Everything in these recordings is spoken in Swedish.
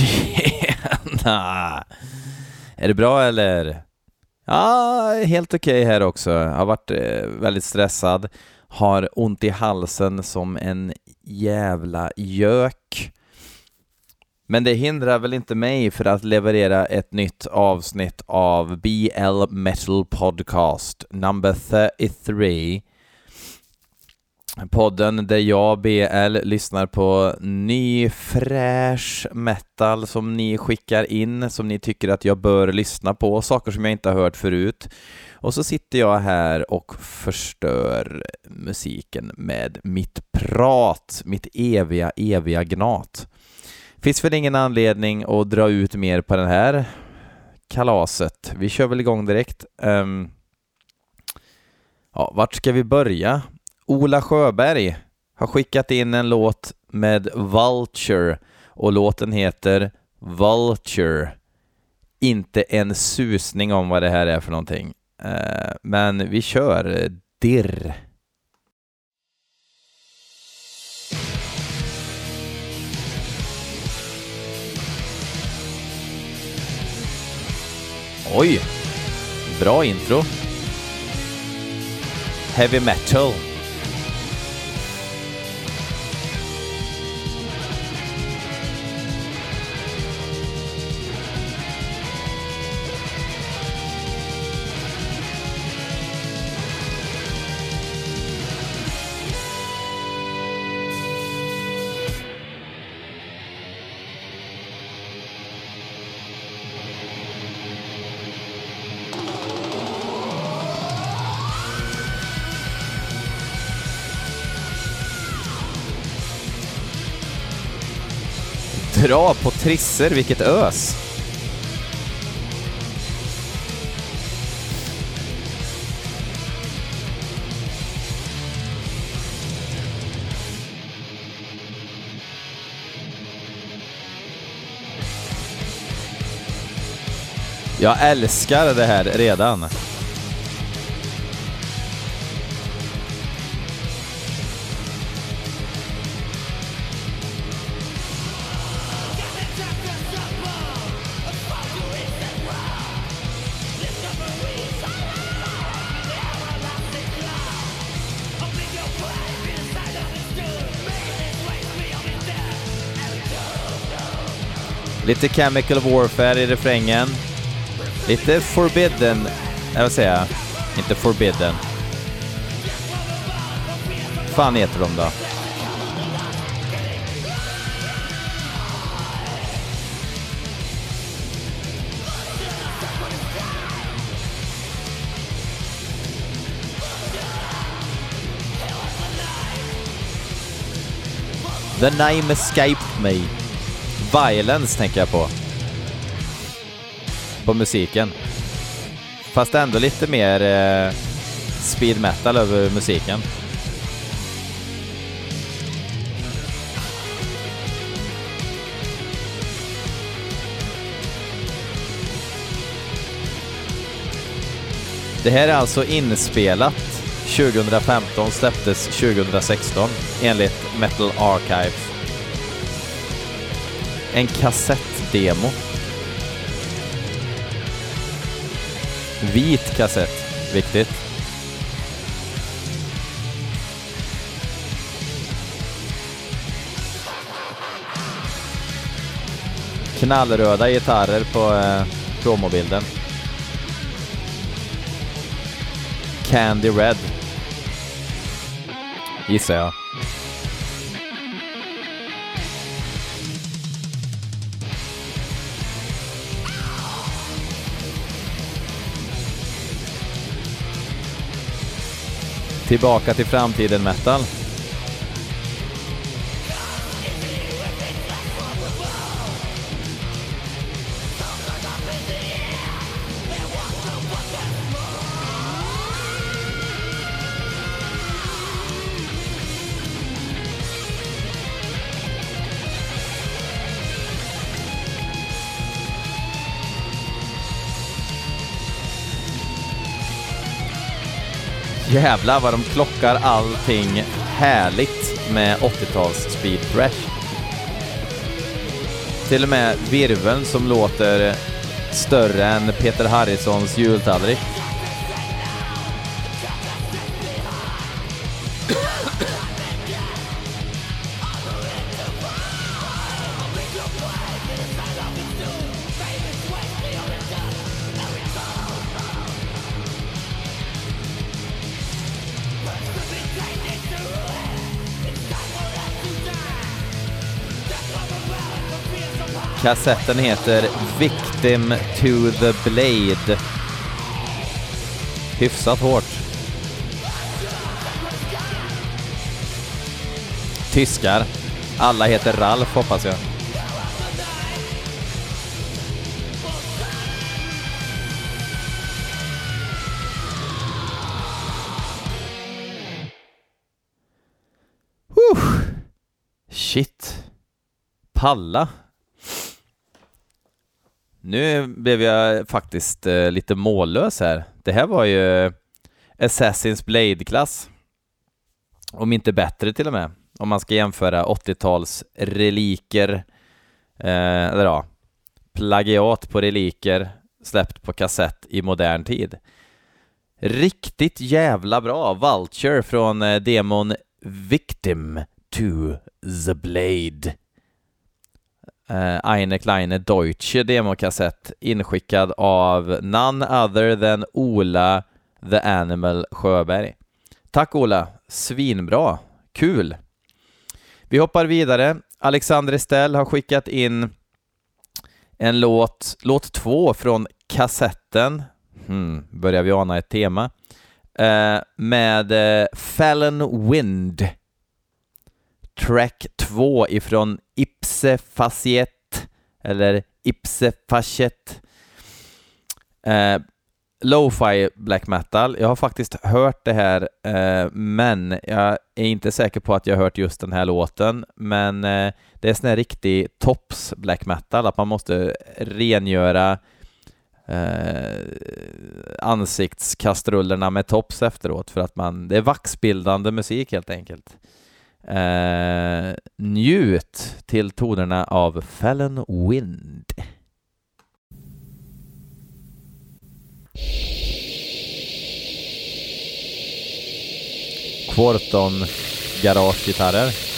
Tjena! Är det bra eller? Ja, helt okej här också. Jag har varit eh, väldigt stressad, har ont i halsen som en jävla gök. Men det hindrar väl inte mig för att leverera ett nytt avsnitt av BL Metal Podcast number 33 Podden där jag, BL, lyssnar på ny fräsch metal som ni skickar in, som ni tycker att jag bör lyssna på, saker som jag inte har hört förut. Och så sitter jag här och förstör musiken med mitt prat, mitt eviga, eviga gnat. Finns väl ingen anledning att dra ut mer på det här kalaset. Vi kör väl igång direkt. Um, ja, vart ska vi börja? Ola Sjöberg har skickat in en låt med Vulture och låten heter Vulture. Inte en susning om vad det här är för någonting. Eh, men vi kör eh, Dirr. Oj! Bra intro. Heavy metal. Dra på trisser, vilket ös! Jag älskar det här redan. Lite Chemical Warfare i refrängen. Lite Forbidden, äh, jag vill säga, inte Forbidden. fan heter de då? The name escaped me. Violence tänker jag på. På musiken. Fast ändå lite mer eh, speed metal över musiken. Det här är alltså inspelat 2015, släpptes 2016 enligt Metal Archive. En kassettdemo. Vit kassett, viktigt. Knallröda gitarrer på eh, promobilden. Candy Red. Gissar jag. Tillbaka till framtiden metal. Jävlar vad de klockar allting härligt med 80-tals speed thrash. Till och med virveln som låter större än Peter Harrisons jultallrik. Kassetten heter Victim to the Blade. Hyfsat hårt. Tyskar. Alla heter Ralf hoppas jag. Shit. Palla. Nu blev jag faktiskt eh, lite mållös här. Det här var ju Assassin's Blade-klass. Om inte bättre till och med. Om man ska jämföra 80-tals reliker, eh, eller ja, plagiat på reliker släppt på kassett i modern tid. Riktigt jävla bra! Vulture från eh, demon Victim to the Blade eh, Eine Kleine Deutsche demokassett inskickad av none other than Ola the Animal Sjöberg. Tack Ola, svinbra, kul! Vi hoppar vidare. Alexander Estelle har skickat in en låt, låt två från kassetten, hmm, börjar vi ana ett tema, eh, med eh, Fallon Wind track 2 ifrån Ipse Faciet, eller Ipse Facet. Eh, Lo-fi black metal. Jag har faktiskt hört det här, eh, men jag är inte säker på att jag har hört just den här låten. Men eh, det är sån här riktig tops black metal, att man måste rengöra eh, ansiktskastrullerna med tops efteråt för att man, det är vaxbildande musik helt enkelt. Eh, njut till tonerna av Fallon Wind. Quarton garagegitarrer.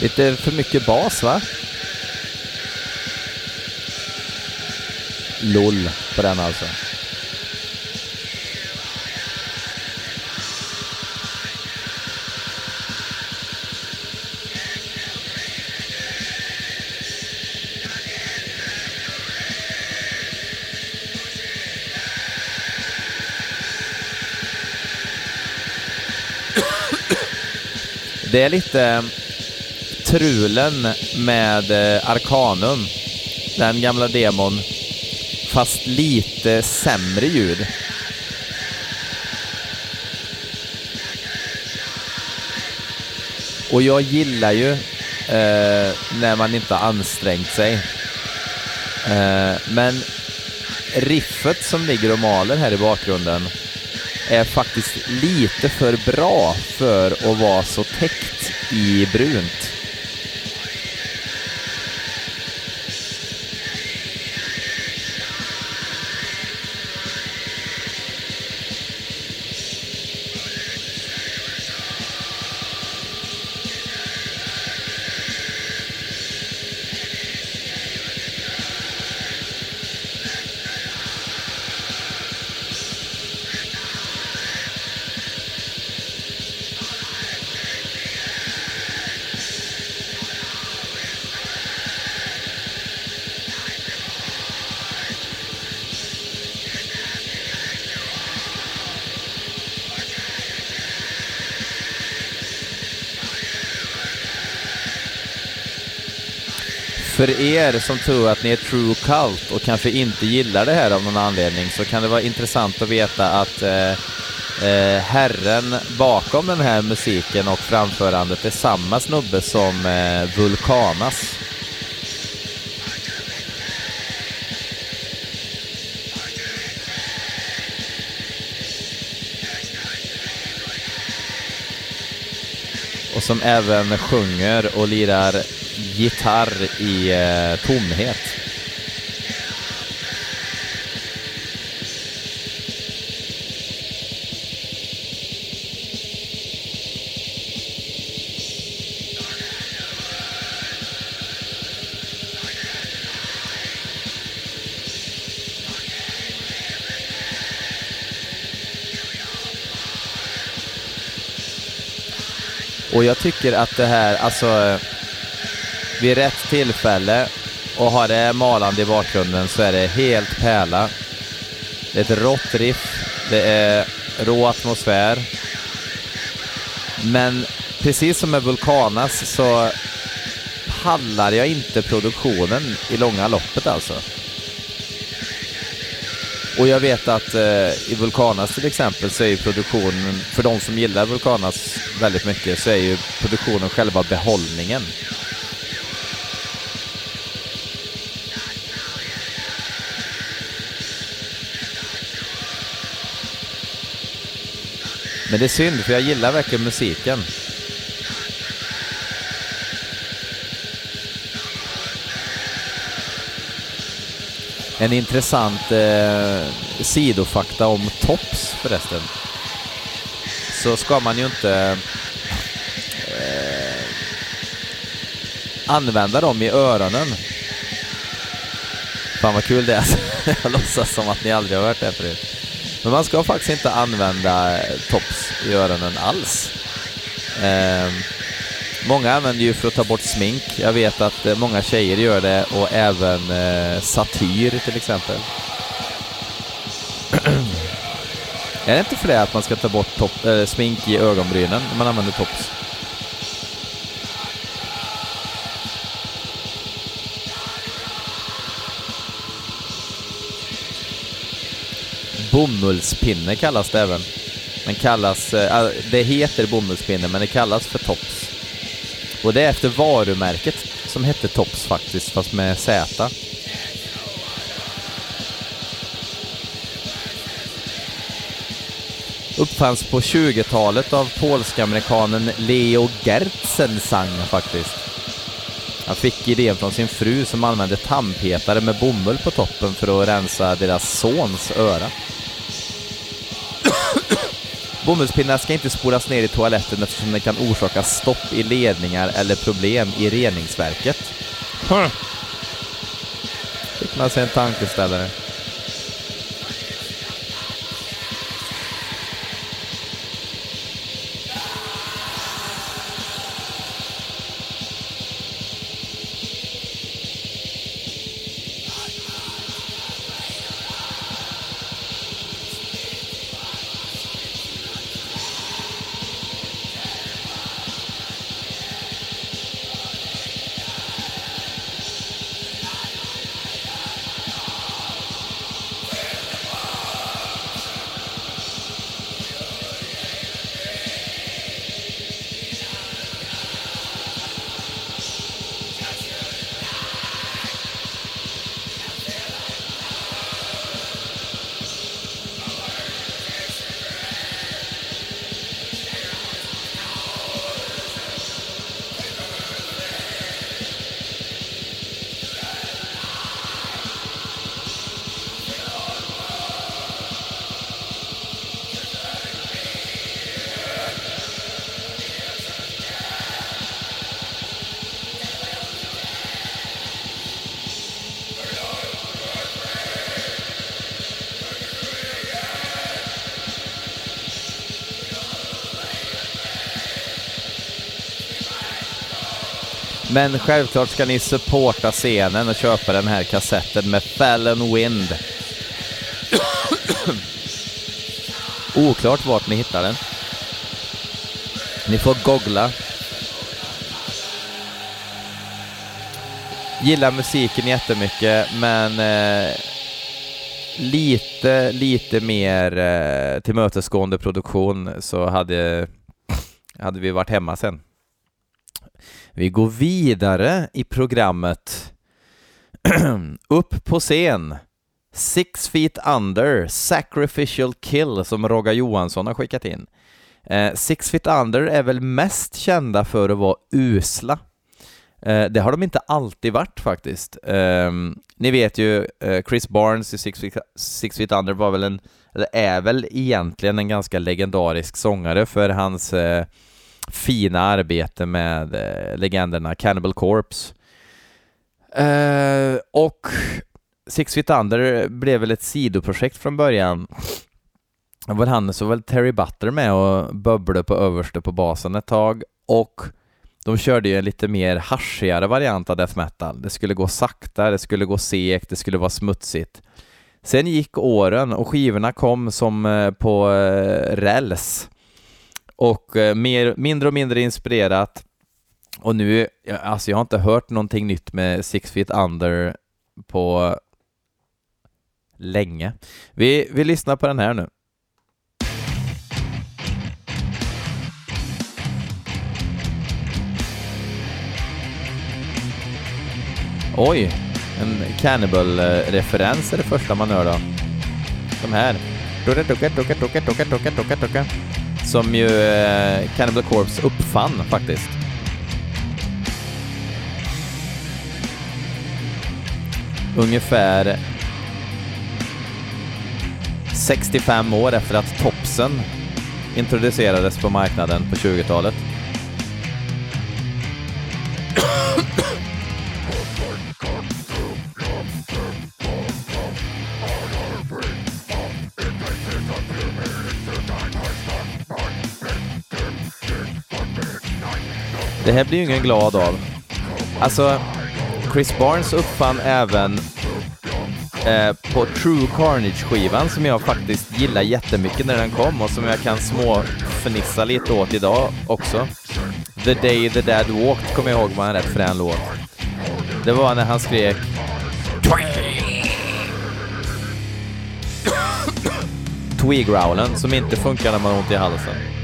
Lite för mycket bas va? LOL på den alltså. Det är lite trulen med eh, Arcanum, den gamla demon, fast lite sämre ljud. Och jag gillar ju eh, när man inte har ansträngt sig. Eh, men riffet som ligger och maler här i bakgrunden är faktiskt lite för bra för att vara så täckt i brunt. För er som tror att ni är true cult och kanske inte gillar det här av någon anledning så kan det vara intressant att veta att eh, eh, herren bakom den här musiken och framförandet är samma snubbe som eh, Vulkanas. och som även sjunger och lirar gitarr i eh, tomhet. Och jag tycker att det här, alltså vid rätt tillfälle och har det malande i bakgrunden så är det helt pärla. Det är ett rått riff, det är rå atmosfär. Men precis som med Vulkanas så pallar jag inte produktionen i långa loppet alltså. Och jag vet att eh, i Vulkanas till exempel så är ju produktionen, för de som gillar Vulkanas väldigt mycket, så är ju produktionen själva behållningen. Men det är synd, för jag gillar verkligen musiken. En intressant eh, sidofakta om tops förresten. Så ska man ju inte eh, använda dem i öronen. Fan vad kul det är. jag låtsas som att ni aldrig har hört det förut. Men man ska faktiskt inte använda tops i öronen alls. Eh, många använder ju för att ta bort smink. Jag vet att eh, många tjejer gör det och även eh, satyr till exempel. är det inte för det att man ska ta bort top, äh, eh, smink i ögonbrynen när man använder tops? Bomullspinne kallas det även. Men kallas, äh, det heter bomullspinne men det kallas för tops. Och det är efter varumärket som hette Tops faktiskt, fast med Z. Uppfanns på 20-talet av polsk-amerikanen Leo Gertzensang faktiskt. Han fick idén från sin fru som använde tandpetare med bomull på toppen för att rensa deras sons öra. Bomullspinnar ska inte spolas ner i toaletten eftersom det kan orsaka stopp i ledningar eller problem i reningsverket. Huh. Fick man sig en tankeställare. Men självklart ska ni supporta scenen och köpa den här kassetten med Fallon Wind. Oklart vart ni hittar den. Ni får googla. gillar musiken jättemycket, men eh, lite, lite mer eh, tillmötesgående produktion så hade, hade vi varit hemma sen. Vi går vidare i programmet. Upp på scen. Six feet under, sacrificial kill som Rogga Johansson har skickat in. Eh, Six feet under är väl mest kända för att vara usla. Eh, det har de inte alltid varit faktiskt. Eh, ni vet ju, eh, Chris Barnes i Six feet, Six feet under var väl en, eller är väl egentligen en ganska legendarisk sångare för hans eh, fina arbete med eh, legenderna Cannibal Corpse. Eh, och Six Feet Under blev väl ett sidoprojekt från början. Det var han så väl Terry Butter med och bubblade på överste på basen ett tag och de körde ju en lite mer haschigare variant av death metal. Det skulle gå sakta, det skulle gå segt, det skulle vara smutsigt. Sen gick åren och skivorna kom som eh, på eh, räls och eh, mer, mindre och mindre inspirerat. Och nu, alltså jag har inte hört någonting nytt med Six Feet Under på länge. Vi, vi lyssnar på den här nu. Oj, en Cannibal-referens är det första man hör då. De här. Som ju eh, Cannibal Corpse uppfann faktiskt. Ungefär 65 år efter att Topsen introducerades på marknaden på 20-talet. Det här blir ju ingen glad av. Alltså, Chris Barnes uppfann även eh, på True Carnage-skivan som jag faktiskt gillar jättemycket när den kom och som jag kan småfnissa lite åt idag också. The Day the Dad Walked kommer jag ihåg var en rätt frän låt. Det var när han skrek Twee growlen, som inte funkar när man har ont i halsen.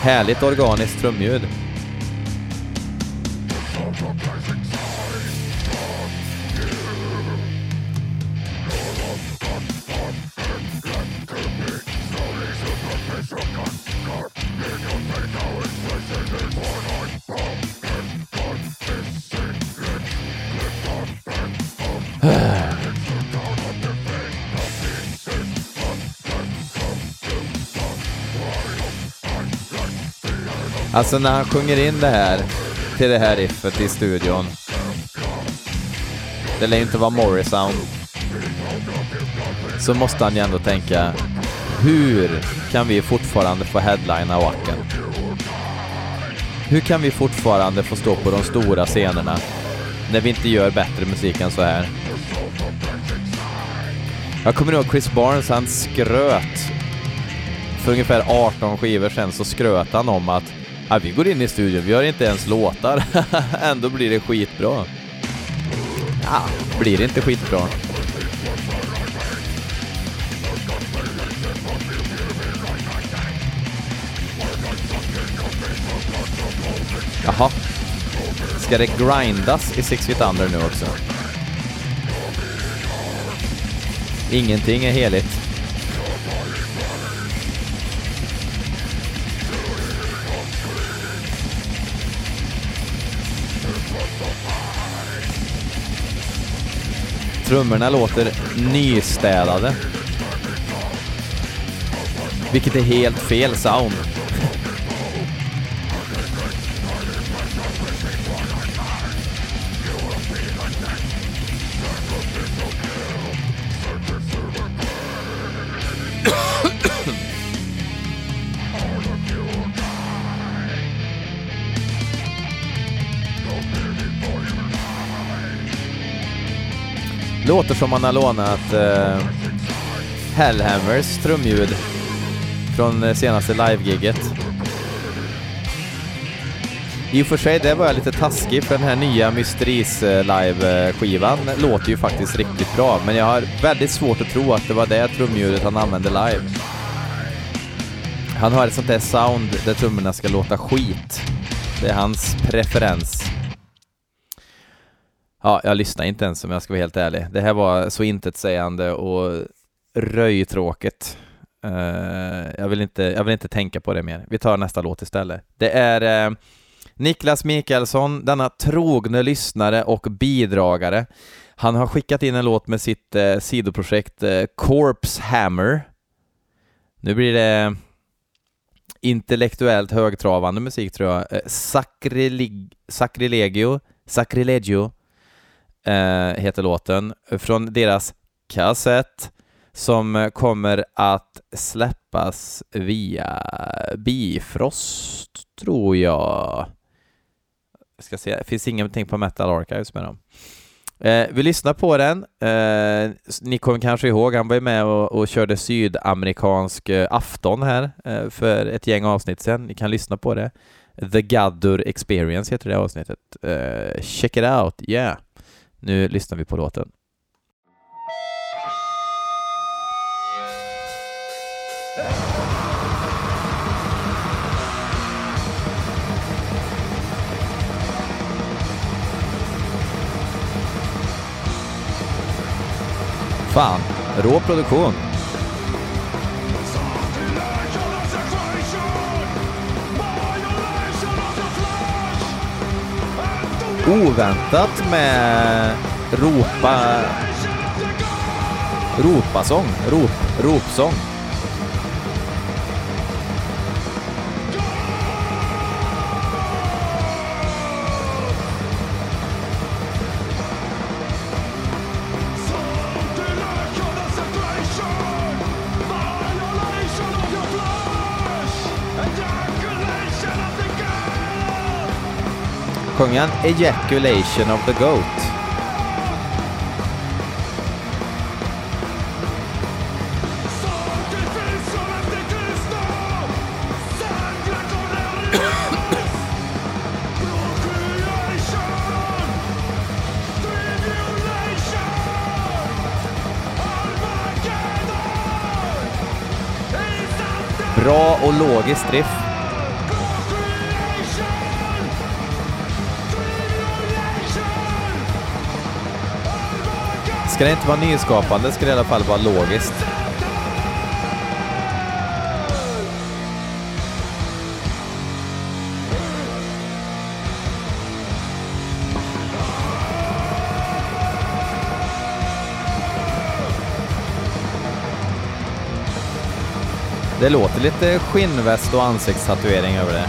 Härligt organiskt trumljud. Alltså när han sjunger in det här till det här riffet i studion. Det lär inte vara Morrisound. Så måste han ju ändå tänka, hur kan vi fortfarande få headlina Wacken? Hur kan vi fortfarande få stå på de stora scenerna när vi inte gör bättre musik än så här? Jag kommer ihåg Chris Barnes, han skröt för ungefär 18 skivor sedan så skröt han om att Ja, vi går in i studion, vi har inte ens låtar. Ändå blir det skitbra. Ja, blir det inte skitbra. Jaha. Ska det grindas i Six Feet Under nu också? Ingenting är heligt. Trummorna låter nystädade. Vilket är helt fel sound. Låter som man har lånat eh, Hellhammers trumljud från eh, senaste livegiget. I och för sig, det var jag lite taskig för den här nya Mysteries eh, live-skivan låter ju faktiskt riktigt bra, men jag har väldigt svårt att tro att det var det trumljudet han använde live. Han har ett sånt där sound där trummorna ska låta skit. Det är hans preferens. Ja, jag lyssnar inte ens om jag ska vara helt ärlig. Det här var så intetsägande och röjtråkigt. Uh, jag, vill inte, jag vill inte tänka på det mer. Vi tar nästa låt istället. Det är uh, Niklas Mikaelsson, denna trogne lyssnare och bidragare. Han har skickat in en låt med sitt uh, sidoprojekt Corpse Hammer. Nu blir det intellektuellt högtravande musik tror jag. Sacrileg Sacrilegio, Sacrilegio eh, heter låten, från deras kassett som kommer att släppas via Bifrost, tror jag. jag ska se, det finns ingenting på Metal Archives med dem. Eh, vi lyssnar på den. Eh, ni kommer kanske ihåg, han var ju med och, och körde sydamerikansk eh, afton här eh, för ett gäng avsnitt sedan. Ni kan lyssna på det. The Gaddur Experience heter det avsnittet. Eh, check it out, yeah! Nu lyssnar vi på låten. Fan, rå produktion. Oväntat med ropa... Ropasång, rop, ropsång. Sjöng han Ejaculation of the Goat. Bra och logisk drift. Ska det inte vara nyskapande ska det i alla fall vara logiskt. Det låter lite skinnväst och ansiktstatuering över det.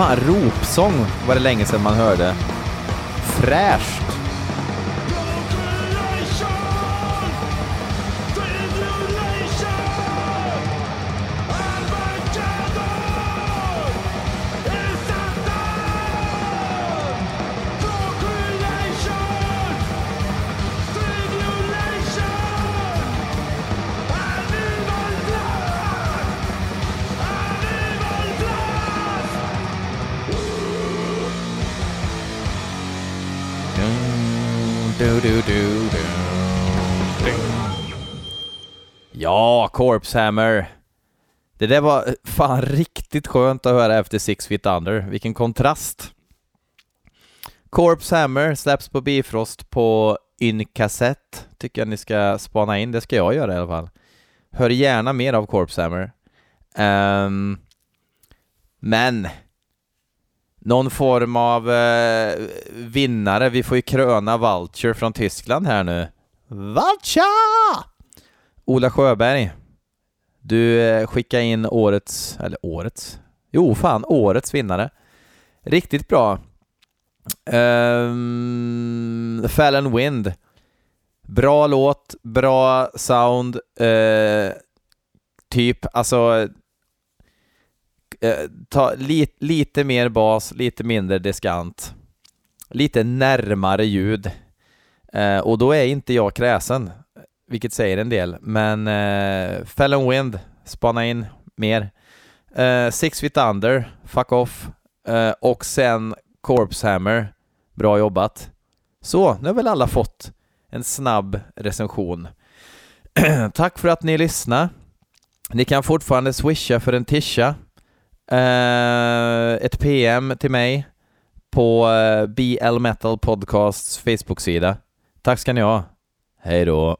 Fan, ropsång var det länge sedan man hörde. Fräsch! Ja, Corpse Hammer. Det där var fan riktigt skönt att höra efter Six Feet Under. Vilken kontrast. Corpse Hammer släpps på Bifrost på Inkassett. Tycker jag ni ska spana in. Det ska jag göra i alla fall. Hör gärna mer av Corpse Hammer. Um, men någon form av eh, vinnare. Vi får ju kröna Vulture från Tyskland här nu. Vulture! Ola Sjöberg, du eh, skickar in årets, eller årets, jo fan, årets vinnare. Riktigt bra. Ehm, um, Fallon Wind. Bra låt, bra sound, eh, typ, alltså eh, ta li, lite mer bas, lite mindre diskant, lite närmare ljud. Eh, och då är inte jag kräsen, vilket säger en del, men eh, Fell Wind, spana in mer. Eh, Six Feet Under, Fuck Off eh, och sen Corpse Hammer, bra jobbat. Så, nu har väl alla fått en snabb recension. Tack för att ni lyssnade. Ni kan fortfarande swisha för en tisha. Uh, ett PM till mig på eh, uh, BL Metal Podcasts Facebook-sida. Tack ska ni ha. Hej då.